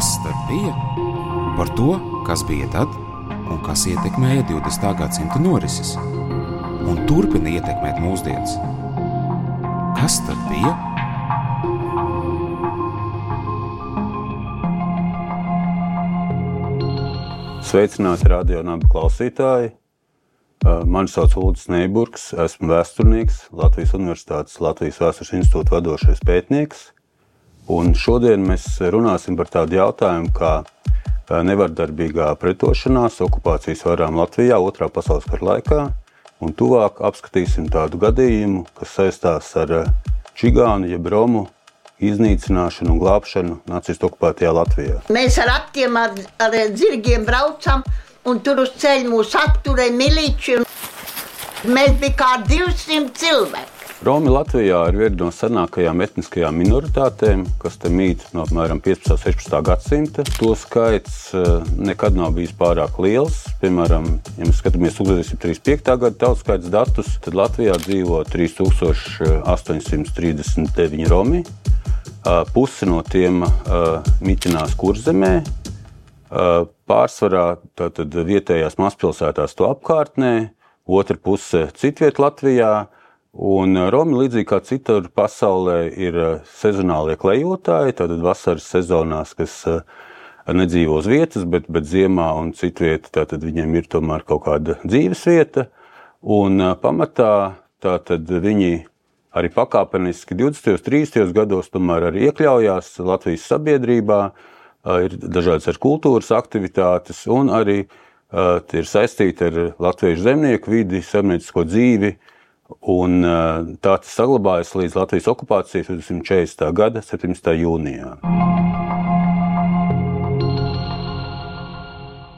Kas tad bija? Par to, kas bija tad un kas ietekmēja 20. gadsimta norises un turpina ietekmēt mūsdienas. Kas tad bija? Sveicināti radionābi klausītāji! Mani sauc Ulrichs Neiburgs, esmu vēsturnieks, Latvijas Universitātes Latvijas Vēstures institūta vadošais pētnieks. Un šodien mēs runāsim par tādu jautājumu, kā nevardarbīgā pretošanās okupācijas varām Latvijā otrā pasaules kara laikā. Un tuvāk apskatīsim tādu gadījumu, kas saistās ar čigānu jeb romu iznīcināšanu un glābšanu nacistu okupētajā Latvijā. Mēs ar aptiem ar, ar zirgiem braucam, un tur uz ceļa mūs apturēja miliči. Mēs bijām kā 200 cilvēki. Romi Latvijā ir viena no senākajām etniskajām minoritātēm, kas te mīt no apmēram 15. un 16. gadsimta. To skaits eh, nekad nav bijis pārāk liels. Piemēram, ja mēs skatāmies 1935. gada tautskaits datus, tad Latvijā dzīvo 3839 romi. Eh, pusi no tiem eh, mitinās kurzemē, pārsvarā vietējās mazpilsētās to apkārtnē, otra puse citvietā Latvijā. Un uh, Romi, līdzīgi kā citur pasaulē, ir uh, sezonālie klejotāji. Tātad vasaras sezonās, kas uh, nedzīvo uz vietas, bet, bet ziemā un citvietā viņiem ir tomēr kaut kāda dzīves vieta. Un pamatā viņi arī pakāpeniski 20. un 30. gados arī iekļaujās Latvijas sabiedrībā, ir dažādas kultūras aktivitātes un arī ir saistīti ar latviešu zemnieku vidi, zemniecisko dzīvi Un, tā tas saglabājas līdz Latvijas okupācijas 1940. gada 17. jūnijā.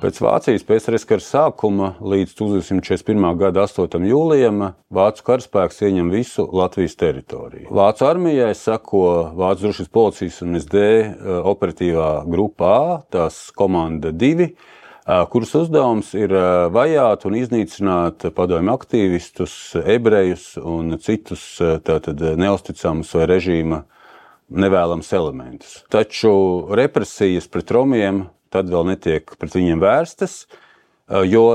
Pēc Vācijas PSRS kara sākuma līdz 1941. gada 8. jūlijam Vācu karaspēks ieņem visu Latvijas teritoriju. Vācu armijai sako Vācu drošības policijas un SD operatīvā grupā tās komanda 2 kuras uzdevums ir vajāt un iznīcināt padomju aktīvistus, ebrejus un citus tātad, neusticamus vai režīma nevēlams elementus. Taču represijas pret romiem tad vēl netiek pret viņiem vērstas. Jo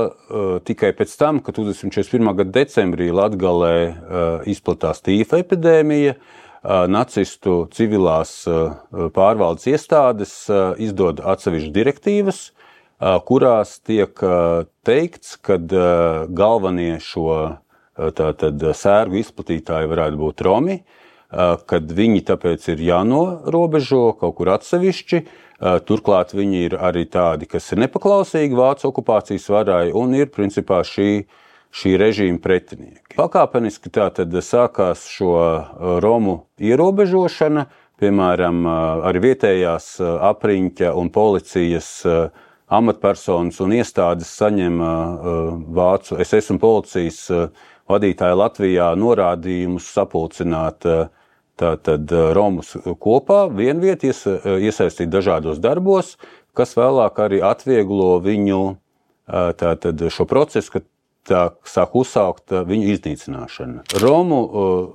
tikai pēc tam, kad 1941. gada decembrī Latvijā izplatās tīfa epidēmija, nacistu civilās pārvaldes iestādes izdod atsevišķas direktīvas, kurās tiek teikts, ka galvenie šo tātad, sērgu izplatītāji varētu būt Romi, kad viņi tāpēc ir jānorobežo kaut kur atsevišķi. Turklāt viņi ir arī tādi, kas ir nepaklausīgi Vācu okupācijas varai un ir principā šī, šī režīma pretinieki. Pakāpeniski tā tad sākās šo Romu ierobežošana, piemēram, arī vietējās apriņķa un policijas uh, amatpersonas un iestādes saņem vācu SS un policijas vadītāja Latvijā norādījumus sapulcināt tātad Romus kopā, vienviet iesaistīt dažādos darbos, kas vēlāk arī atvieglo viņu tātad šo procesu, ka sāk uzsākt viņu iznīcināšanu. Romu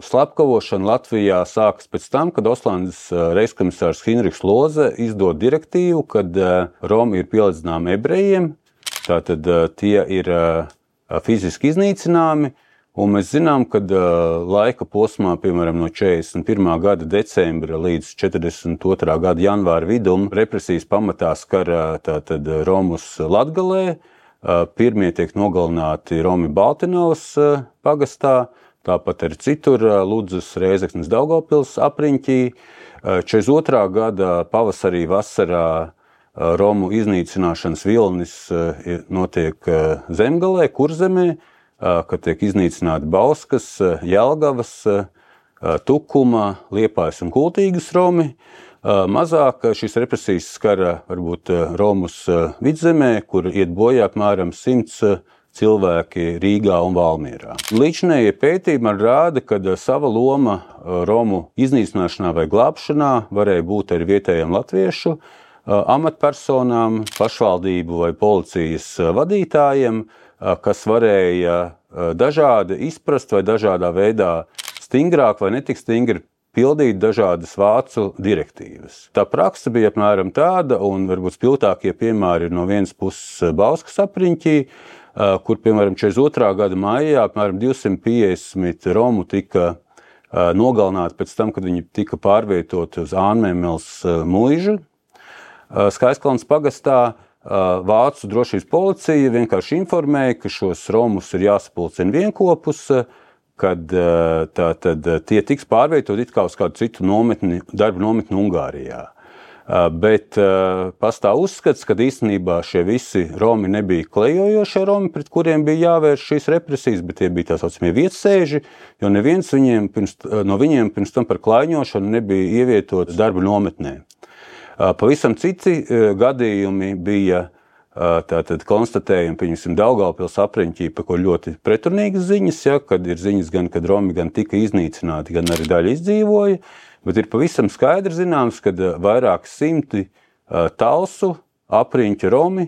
slepkavošana Latvijā sākas pēc tam, kad Oslandes reizkomisārs Hinrichs Loze izdod direktīvu, kad Romi ir pielīdzināmi ebrejiem, tātad tie ir fiziski iznīcināmi. Un mēs zinām, ka laika posmā, piemēram, no 41. gada decembra līdz 42. gada janvāra vidum, represijas pamatā skar Romus Latgalē, Pirmie tiek nogalināti Romi Baltinovas pagastā, tāpat arī citur Ludus, Rēzeknes, Daugopils apriņķī. 42. gada pavasarī, vasarā Romu iznīcināšanas vilnis notiek zemgalē, kurzemē, kad tiek iznīcināti Bauskas, Jelgavas, Tukuma, Liepājas un Kultīgas Romi. Mazāk šīs represijas skara varbūt Romas vidzemē, kur iet bojā apmēram 100 cilvēki Rīgā un Valmierā. Līdzinējie pētījumi rāda, ka sava loma Romu iznīcināšanā vai glābšanā varēja būt arī vietējiem latviešu amatpersonām, pašvaldību vai policijas vadītājiem, kas varēja dažādi izprast vai dažādā veidā stingrāk vai netik stingri pildīt dažādas vācu direktīvas. Tā praksa bija apmēram tāda, un varbūt spilgtākie piemēri ir no vienas puses Bauskas apriņķī, kur, piemēram, 42. gada maijā apmēram 250 romu tika nogalināti pēc tam, kad viņi tika pārvietoti uz Ānmēmels mūžu. Skaiskalns pagastā Vācu drošības policija vienkārši informēja, ka šos romus ir jāsapulcina vienopus, kad tā, tad, tie tiks pārvietoti uz kādu citu nometni, darba nometni Ungārijā. Bet pastāv uzskats, ka īstenībā šie visi Romi nebija klejojošie Romi, pret kuriem bija jāvērš šīs represijas, bet tie bija tā saucamie vietsēži, jo neviens viņiem pirms, no viņiem pirms tam par klaiņošanu nebija ievietots darba nometnē. Pavisam citi gadījumi bija Tātad konstatējam, pieņemsim, Daugaupils apriņķī, par ko ļoti pretrunīgas ziņas, ja, kad ir ziņas gan, kad Romi gan tika iznīcināti, gan arī daļa izdzīvoja, bet ir pavisam skaidri zināms, ka vairāk simti talsu apriņķu Romi,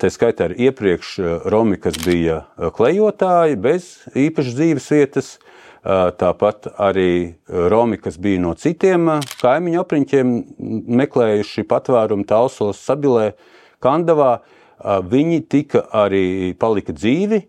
tā skaitā arī iepriekš Romi, kas bija klejotāji bez īpašas dzīves vietas, tāpat arī Romi, kas bija no citiem kaimiņu apriņķiem meklējuši patvērumu talsos Sabilē, Kandavā, viņi tika arī palika dzīvi.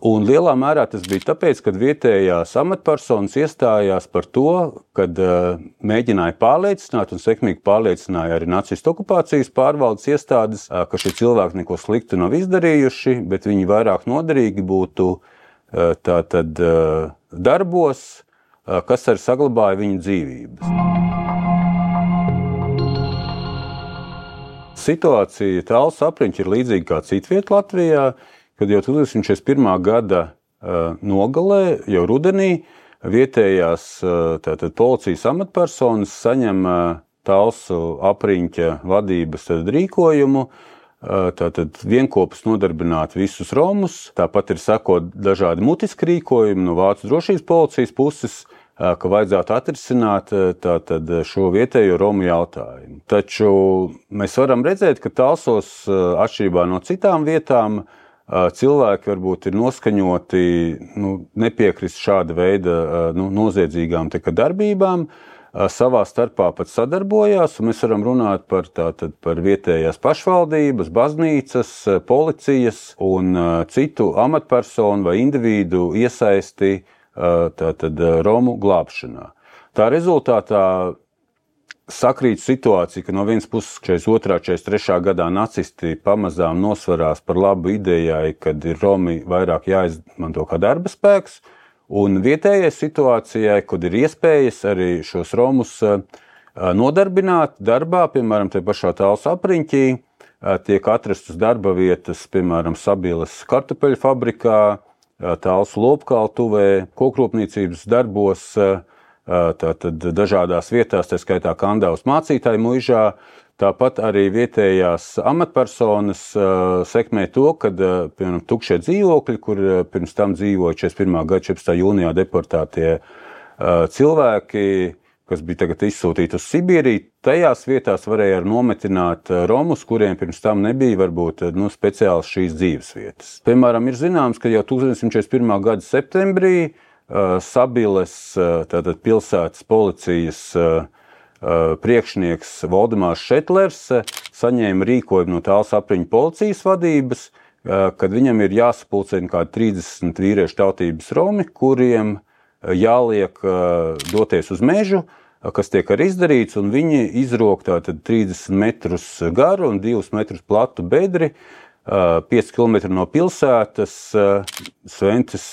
Un lielā mērā tas bija tāpēc, ka vietējās amatpersonas iestājās par to, kad uh, mēģināja pārliecināt, un sekmīgi pārliecināja arī nacistu okupācijas pārvaldes iestādes, uh, ka šie cilvēki neko sliktu nav izdarījuši, bet viņi vairāk noderīgi būtu uh, tātad, darbos, kas arī saglabāja viņu dzīvības. Situācija tālu sapriņķi ir līdzīga kā citviet Latvijā, kad jau 2041. gada nogalē, jau rudenī, vietējās tātad, policijas amatpersonas saņem tālsu apriņķa vadības rīkojumu. Tātad vienopus nodarbināt visus romus, tāpat ir sakot dažādi mutiski rīkojumi no Vācijas drošības policijas puses, ka vajadzētu atrisināt tātad, šo vietējo Romu jautājumu. Taču mēs varam redzēt, ka Talsos, atšķirībā no citām vietām, cilvēki varbūt ir noskaņoti nu, nepiekrist šāda veida nu, noziedzīgām darbībām. Savā starpā pat sadarbojās, un mēs varam runāt par, tātad, par vietējās pašvaldības, baznīcas, policijas un citu amatpersonu vai individu iesaisti uh, tātad, Romu glābšanā. Tā rezultātā sakrīt situācija, ka no vienas puses 42. un 43. gadā nacisti pamazām nosvarās par labu idejai, kad ir Romi vairāk jāizmanto kā darba spēks, un vietējai situācijai, kad ir iespējas arī šos Romus nodarbināt darbā, piemēram, te pašā tāls apriņķī, tiek atrastas darba vietas, piemēram, Sabilas kartupeļu fabrikā, tāls lopkaltuvē, kokrūpniecības darbos, tātad dažādās vietās, tā skaitā Kandavas mācītāju muižā. Tāpat arī vietējās amatpersonas sekmē to, ka, piemēram, tukšie dzīvokļi, kur pirms tam dzīvoja 41. gada 14. jūnijā deportētie cilvēki, kas bija izsūtīti uz Sibīriju, tajās vietās varēja nometināt eh, romus, kuriem pirms tam nebija varbūt eh, nu, speciāls šīs dzīves vietas. Piemēram, ir zināms, ka jau 1941. gada septembrī uh, Sabiles uh, pilsētas policijas uh, priekšnieks Valdemārs Šetlers saņēma rīkojumu no tāls apriņu policijas vadības, kad viņam ir jāsapulcina kā 30 vīriešu tautības romi, kuriem jāliek doties uz mežu, kas tiek arī izdarīts, un viņi izrok 30 metrus garu un 2 metrus platu bedri. 5 km no pilsētas, Svences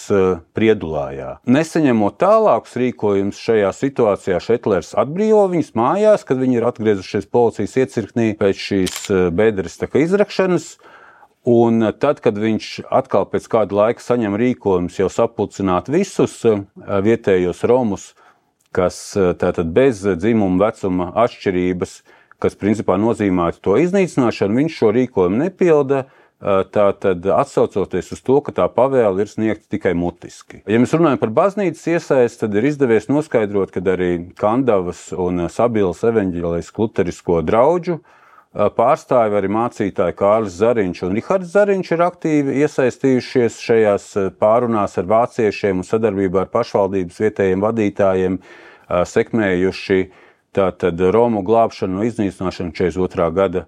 priedulājā. Nesaņemot tālākus rīkojumus šajā situācijā, Šetlers atbrīvo viņus mājās, kad viņi ir atgriezušies policijas iecirknī pēc šīs bedres izrakšanas. Un tad, kad viņš atkal pēc kāda laika saņem rīkojumus jau sapulcināt visus vietējos romus, kas eh, tātad bez dzimuma vecuma atšķirības, kas principā nozīmētu to iznīcināšanu, viņš šo rīkojumu nepilda. Eh, tātad atsaucoties uz to, ka tā pavēle ir sniegta tikai mutiski. Ja mēs runājam par baznīcas iesaisti, tad ir izdevies noskaidrot, ka arī Kandavas un Sabilas evaņģēlijas kluterisko draugu pārstāvi arī mācītāji Kārlis Zariņš un Rihards Zariņš ir aktīvi iesaistījušies šajās pārunās ar vāciešiem un sadarbībā ar pašvaldības vietējiem vadītājiem sekmējuši tātad Romu glābšanu no iznīcināšanas 42. gada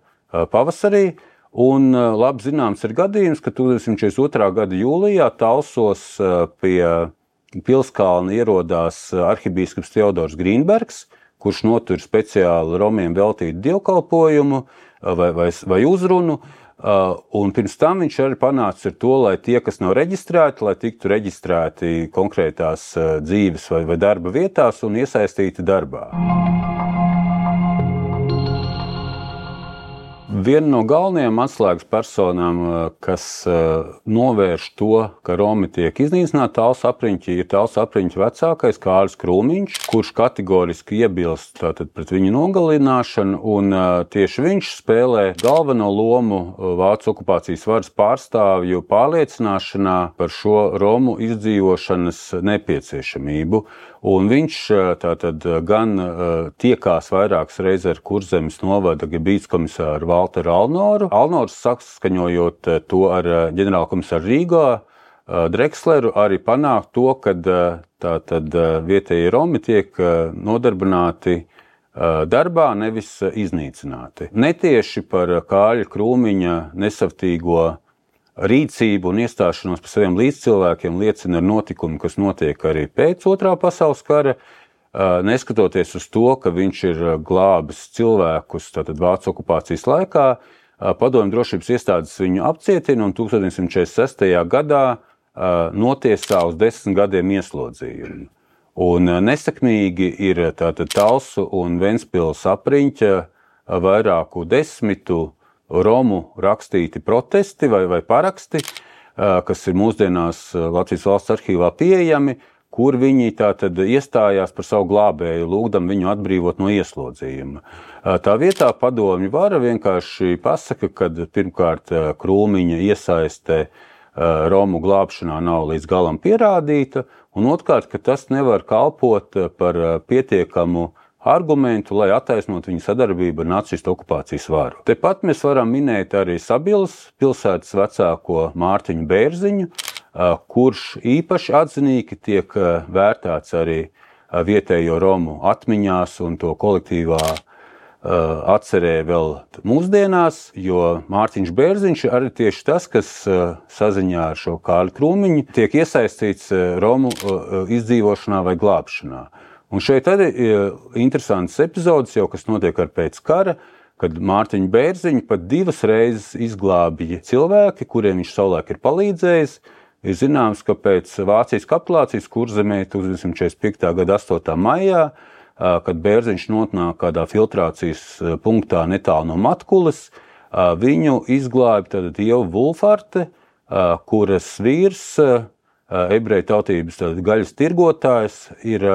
pavasarī. Un labi zināms ir gadījums, ka 1942. gada jūlijā Talsos pie Pilskalna ierodās arhibīskaps Teodors Grīnbergs, kurš notur speciāli Romiem veltītu dievkalpojumu vai, vai, vai uzrunu. Un pirms tam viņš arī panāca ar to, lai tie, kas nav reģistrēti, lai tiktu reģistrēti konkrētās dzīves vai, vai darba vietās un iesaistīti darbā. Viena no galvenajām atslēgas personām, eh, kas eh, novērš to, ka Romi tiek iznīcināti, tāls apriņķi, ir tāls apriņķi vecākais Kārlis Krūmiņš, kurš kategoriski iebilst tātad, pret viņu nogalināšanu, un eh, tieši viņš spēlē galveno lomu Vācu okupācijas varas pārstāvju pārliecināšanā par šo Romu izdzīvošanas nepieciešamību. Un viņš tātad gan tiekās vairākas reizes ar Kurzemes novada Gebīts komisāru Valteru Alnoru. Alnors saskaņojot to ar ģenerālkomisāru Rīgā, Dreksleru arī panākt to, ka tātad vietējie Romi tiek nodarbināti darbā, nevis iznīcināti. Netieši par Kāļa Krūmiņa nesavtīgo rīcību un iestāšanos par saviem līdzcilvēkiem liecina ar notikumi, kas notiek arī pēc otrā pasaules kara. Neskatoties uz to, ka viņš ir glābis cilvēkus Vācijas okupācijas laikā, Padomju drošības iestādes viņu apcietina un 1946. gadā notiesā uz desmit gadiem ieslodzījumu. Un nesakmīgi ir Talsu un Ventspils apriņķa vairāku desmitu Romu rakstīti protesti vai, vai paraksti, kas ir mūsdienās Latvijas valsts arhīvā pieejami, kur viņi tātad iestājās par savu glābēju, lūgdam viņu atbrīvot no ieslodzījuma. Tā vietā padomju vara vienkārši pasaka, ka pirmkārt krūmiņa iesaiste Romu glābšanā nav līdz galam pierādīta, un otrkārt, ka tas nevar kalpot par pietiekamu argumentu, lai attaisnotu viņa sadarbību ar nacistu okupācijas varu. Tepat mēs varam minēt arī Sabilas pilsētas vecāko Mārtiņu Bērziņu, kurš īpaši atzinīgi tiek vērtēts arī vietējo Romu atmiņās un to kolektīvā atcerē vēl mūsdienās, jo Mārtiņš Bērziņš arī tieši tas, kas saziņā ar šo Kāļu Krūmiņu tiek iesaistīts Romu izdzīvošanā vai glābšanā. Un šeit arī ir interesants epizodes, jau kas notiek ar pēc kara, kad Mārtiņa Bērziņa pat divas reizes izglābīja cilvēki, kuriem viņš savulaik ir palīdzējis. Ir zināms, ka pēc Vācijas kapitulācijas kurzemē 1945. gada 8. maijā, kad Bērziņš nonāk kādā filtrācijas punktā netālu no Matkulas, viņu izglāba Ieva Vulfarte, kuras vīrs, ebreju tautības gaļas tirgotājs, ir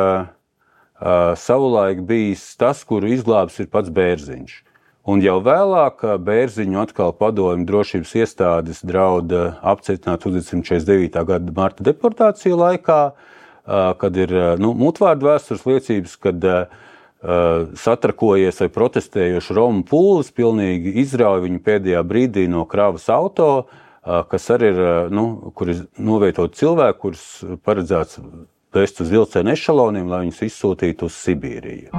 savulaik bijis tas, kuru izglābs ir pats Bērziņš. Un jau vēlāk Bērziņu atkal padomju drošības iestādes drauda apcietināt 1949. gada marta deportāciju laikā, kad ir nu, mutvārdu vēstures liecības, kad satrakojies vai protestējoši Romu pūlis pilnīgi izrauja viņu pēdējā brīdī no kravas auto, kas arī ir, nu, kur ir novietot cilvēku, kurus paredzēts vest uz vilcienu ešaloniem, lai viņus izsūtītu uz Sibīriju.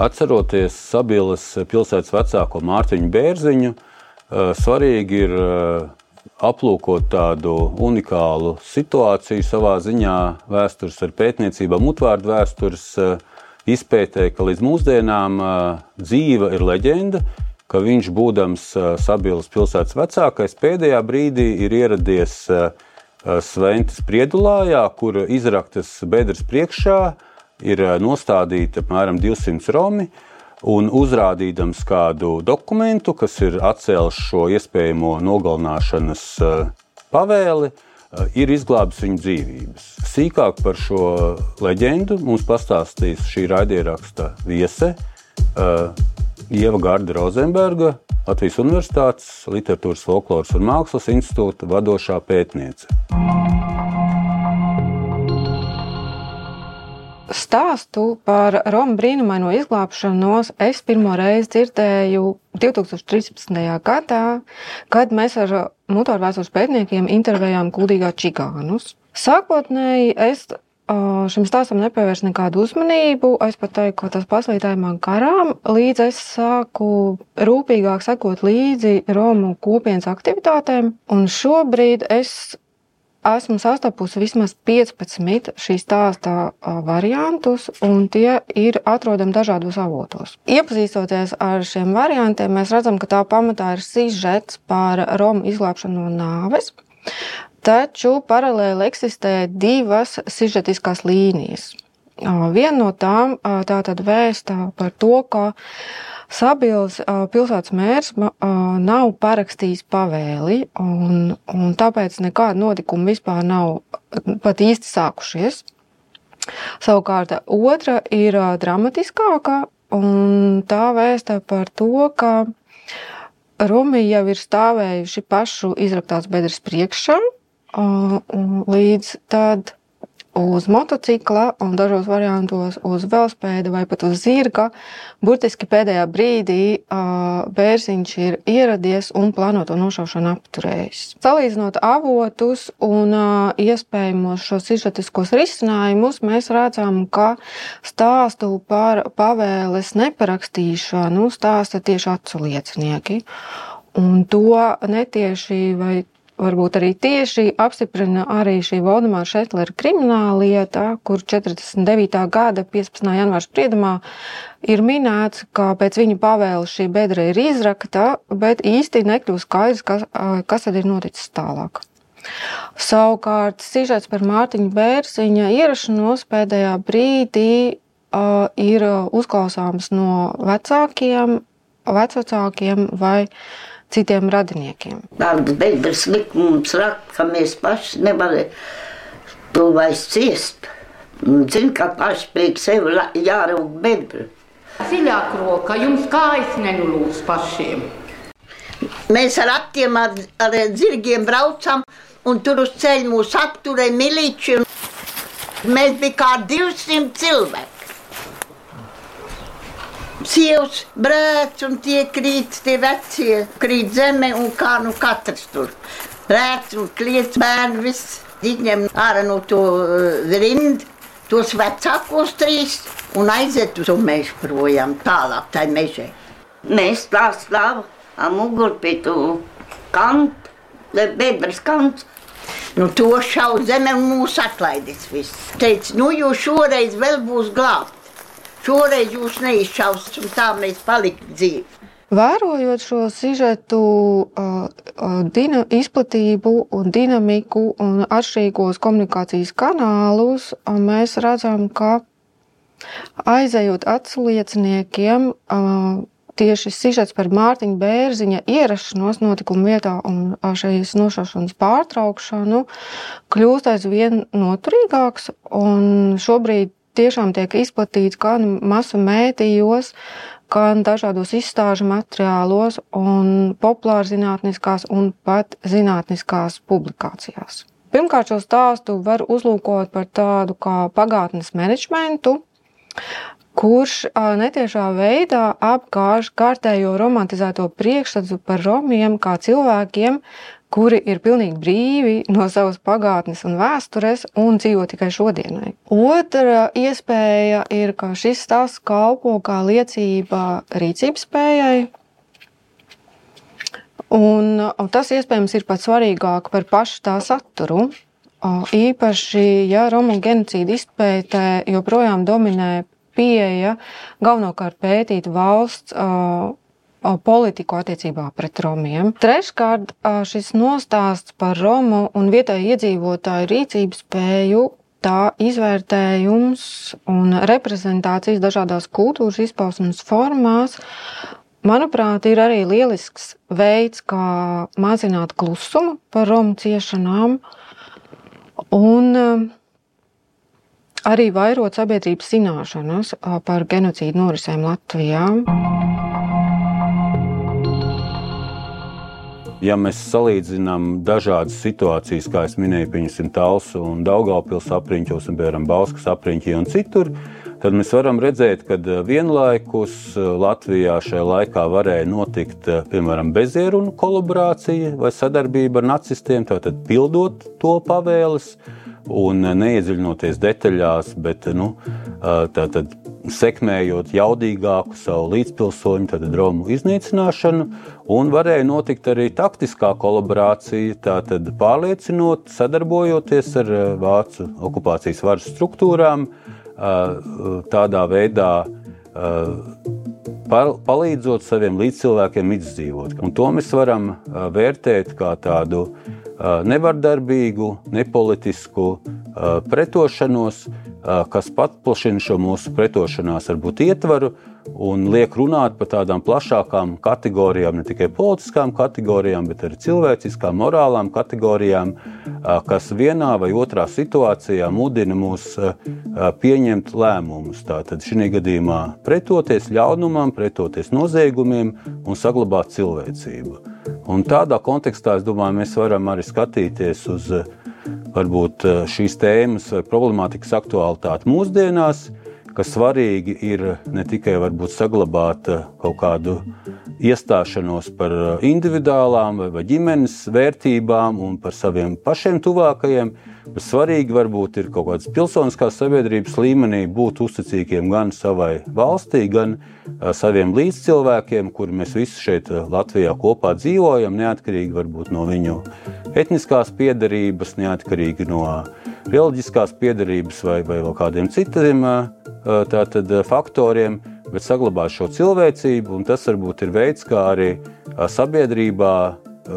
Atceroties Sabilas pilsētas vecāko Mārtiņu Bērziņu, eh, svarīgi ir eh, aplūkot tādu unikālu situāciju savā ziņā vēstures ar pētniecībām, mutvārdu vēstures eh, izpētē, ka līdz mūsdienām dzīva ir leģenda, ka viņš, būdams Sabilas pilsētas vecākais, pēdējā brīdī ir ieradies Sventas Priedulājā, kur izraktas bedres priekšā ir nostādīti apmēram 200 romi. Un uzrādīdams kādu dokumentu, kas ir atcēlis šo iespējamo nogalināšanas pavēli, ir izglābis viņu dzīvības. Sīkāk par šo leģendu mums pastāstīs šī raidieraksta viese Ieva Garda Rozenberga, Latvijas Universitātes Literatūras, Folkloras un Mākslas institūta vadošā pētniece. Stāstu par Romu brīnumaino izglābšanos es pirmo reizi dzirdēju 2013. gadā, kad mēs ar motorvēstures pētniekiem intervējām Kuldīgā Čigānus. Sākotnēji es šim stāstam nepievērsu nekādu uzmanību. Es pat teiktu, ka tas paslīdēja man garām, līdz es sāku rūpīgāk sekot līdzi Romu kopienas aktivitātēm. Un šobrīd es esmu sastapusi vismaz 15 šī stāstā variantus, un tie ir atrodami dažādos avotos. Iepazīstoties ar šiem variantiem, mēs redzam, ka tā pamatā ir sižets par Romu izglābšanu no nāves. Taču paralēli eksistē divas sižetiskās līnijas. Viena no tām tātad vēsta par to, ka Sabils pilsētas mērs nav parakstījis pavēli, un, un tāpēc nekāda notikuma vispār nav pat īsti sākušies. Savukārt otra ir dramatiskāka, un tā vēsta par to, ka Romi jau ir stāvējuši pašu izraktās bedres priekšā, līdz tad uz motocikla un dažos variantos uz velospēda vai pat uz zirga. Burtiski pēdējā brīdī bērziņš ir ieradies un plānoto nošaušanu apturējis. Salīdzinot avotus un iespējamos šos izžetiskos risinājumus, mēs redzam, ka stāstu par pavēles neparakstīšanu stāsta tieši acu liecinieki. Un to netieši vai varbūt arī tieši apstiprina arī šī Valdemāra Šetlera krimināla lieta, kur 49. gada 15. janvāra spriedumā ir minēts, ka pēc viņa pavēles šī bedra ir izrakta, bet īsti nekļūst skaidrs, kas, kas tad ir noticis tālāk. Savukārt, sižets par Mārtiņu Bērziņa ierašanos pēdējā brīdī uh, ir uzklausāms no vecākiem, vecākiem vai citiem radiniekiem. Tādas beigas likums raksta, ka mēs paši nevaram to vairs ciest. Zinu, ka paši priekš sevi jāraug bedru. Dziļāk roka, jums kājas nenulūs pašiem. Mēs ar attiem ar, ar zirgiem braucam, un tur uz ceļa mūs apturēja miliči. Mēs bijām kā 200 cilvēki sievas brēc un tie krīt, tie vecie krīt zeme un kā nu katrs tur. Brēc un kliedz bērni viss izņem ārā no to uh, rindu, tos vecākos trīs un aiziet uz mežu projām tālāk tai mežai. Mēs tā stāvam ar muguru pie to kantu, bedres kants. Nu, to šau zeme un mūs atlaidis viss. Teica, nu jūs šoreiz vēl būs glābt. Šoreiz jūs neizšaus, un tā mēs paliktu dzīvi. Vērojot šo sižetu uh, dina, izplatību un dinamiku un atšķirīgos komunikācijas kanālus, mēs redzam, ka aizejot atslieciniekiem, uh, tieši sižets par Mārtiņa Bērziņa ierašanos notikuma vietā un šīs nošaušanas pārtraukšanu kļūst aizvien noturīgāks. Šobrīd tiešām tiek izplatīts gan masu mēdījos, gan dažādos izstāžu materiālos, un populārzinātniskās un pat zinātniskās publikācijās. Pirmkārt, šo stāstu var uzlūkot par tādu kā pagātnes menedžmentu, kurš netiešā veidā apgāž kārtējo romantizēto priekšstatu par romiem kā cilvēkiem, kuri ir pilnīgi brīvi no savas pagātnes un vēstures un dzīvo tikai šodienai. Otra iespēja ir, ka šis stāsts kalpo kā liecība rīcības spējai. Un, un tas iespējams ir pat svarīgāk par pašu tā saturu. Īpaši, ja Romu genocīda izpētē joprojām dominē pieeja galvenokārt pētīt valsts politiku attiecībā pret romiem. Treškārt, šis nostāsts par romu un vietēju iedzīvotāju rīcības spēju tā izvērtējums un reprezentācijas dažādās kultūras izpausmes formās, manuprāt, ir arī lielisks veids, kā mazināt klusumu par romu ciešanām un arī vairot sabiedrības zināšanas par genocīdu norisēm Latvijā. Ja mēs salīdzinām dažādas situācijas, kā jau minēju, piemēram, Talsu un Daugaupils apriņķos, un piemēram Bauskas apriņķī un citur, tad mēs varam redzēt, ka eh, vienlaikus eh, Latvijā šajā laikā varēja notikt eh, piemēram bezierunu kolaborācija vai sadarbība ar nacistiem, tātad pildot to pavēles. Un neiedziļinoties detaļās, bet nu, tātad, sekmējot jaudīgāku savu līdzpilsoņu, tad Romu iznīcināšanu, un varēja notikt arī taktiskā kolaborācija, tātad pārliecinot, sadarbojoties ar Vācu okupācijas varas struktūrām, tādā veidā palīdzot saviem līdzcilvēkiem izdzīvot. Un to mēs varam vērtēt kā tādu nevardarbīgu, nepolitisku pretošanos, kas paplašina šo mūsu pretošanās varbūt ietvaru un liek runāt par tādām plašākām kategorijām, ne tikai politiskām kategorijām, bet arī cilvēciskām, morālām kategorijām, kas vienā vai otrā situācijā mudina mūs pieņemt lēmumus. Tātad šī gadījumā pretoties ļaunumam, pretoties noziegumiem un saglabāt cilvēcību. Un tādā kontekstā, es domāju, mēs varam arī skatīties uz varbūt šīs tēmas vai problemātikas aktualitāti mūsdienās, ka svarīgi ir ne tikai varbūt, saglabāt eh, kaut kādu iestāšanos par eh, individuālām vai, vai ģimenes vērtībām un par saviem pašiem tuvākajiem, bet svarīgi varbūt ir kaut kādas pilsoniskās sabiedrības līmenī būt uzticīgiem gan savai valstī, gan eh, saviem līdzcilvēkiem, kuri mēs visi šeit Latvijā kopā dzīvojam, neatkarīgi varbūt no viņu etniskās piedarības, neatkarīgi no reliģiskās piedarības vai, vai vēl kādiem citiem tātad, faktoriem, bet saglabāt šo cilvēcību. Tas varbūt ir veids, kā arī sabiedrībā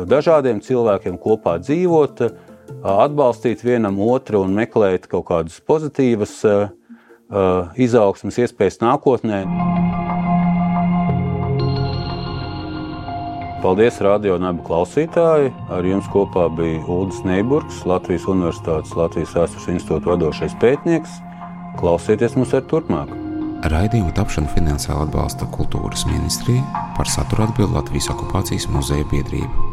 dažādiem cilvēkiem kopā dzīvot, atbalstīt vienam otru un meklēt kaut kādas pozitīvas izaugsmas iespējas nākotnē. Paldies, radio un abu klausītāji. Ar jums kopā bija Ulris Neiburgs, Latvijas Universitātes Latvijas Vēstures institūta vadošais pētnieks. Klausieties mums arī turpmāk! Raidījumu tapšanu finansiāli atbalsta Kultūras ministrija par saturu atbild Latvijas okupācijas muzeja biedrība.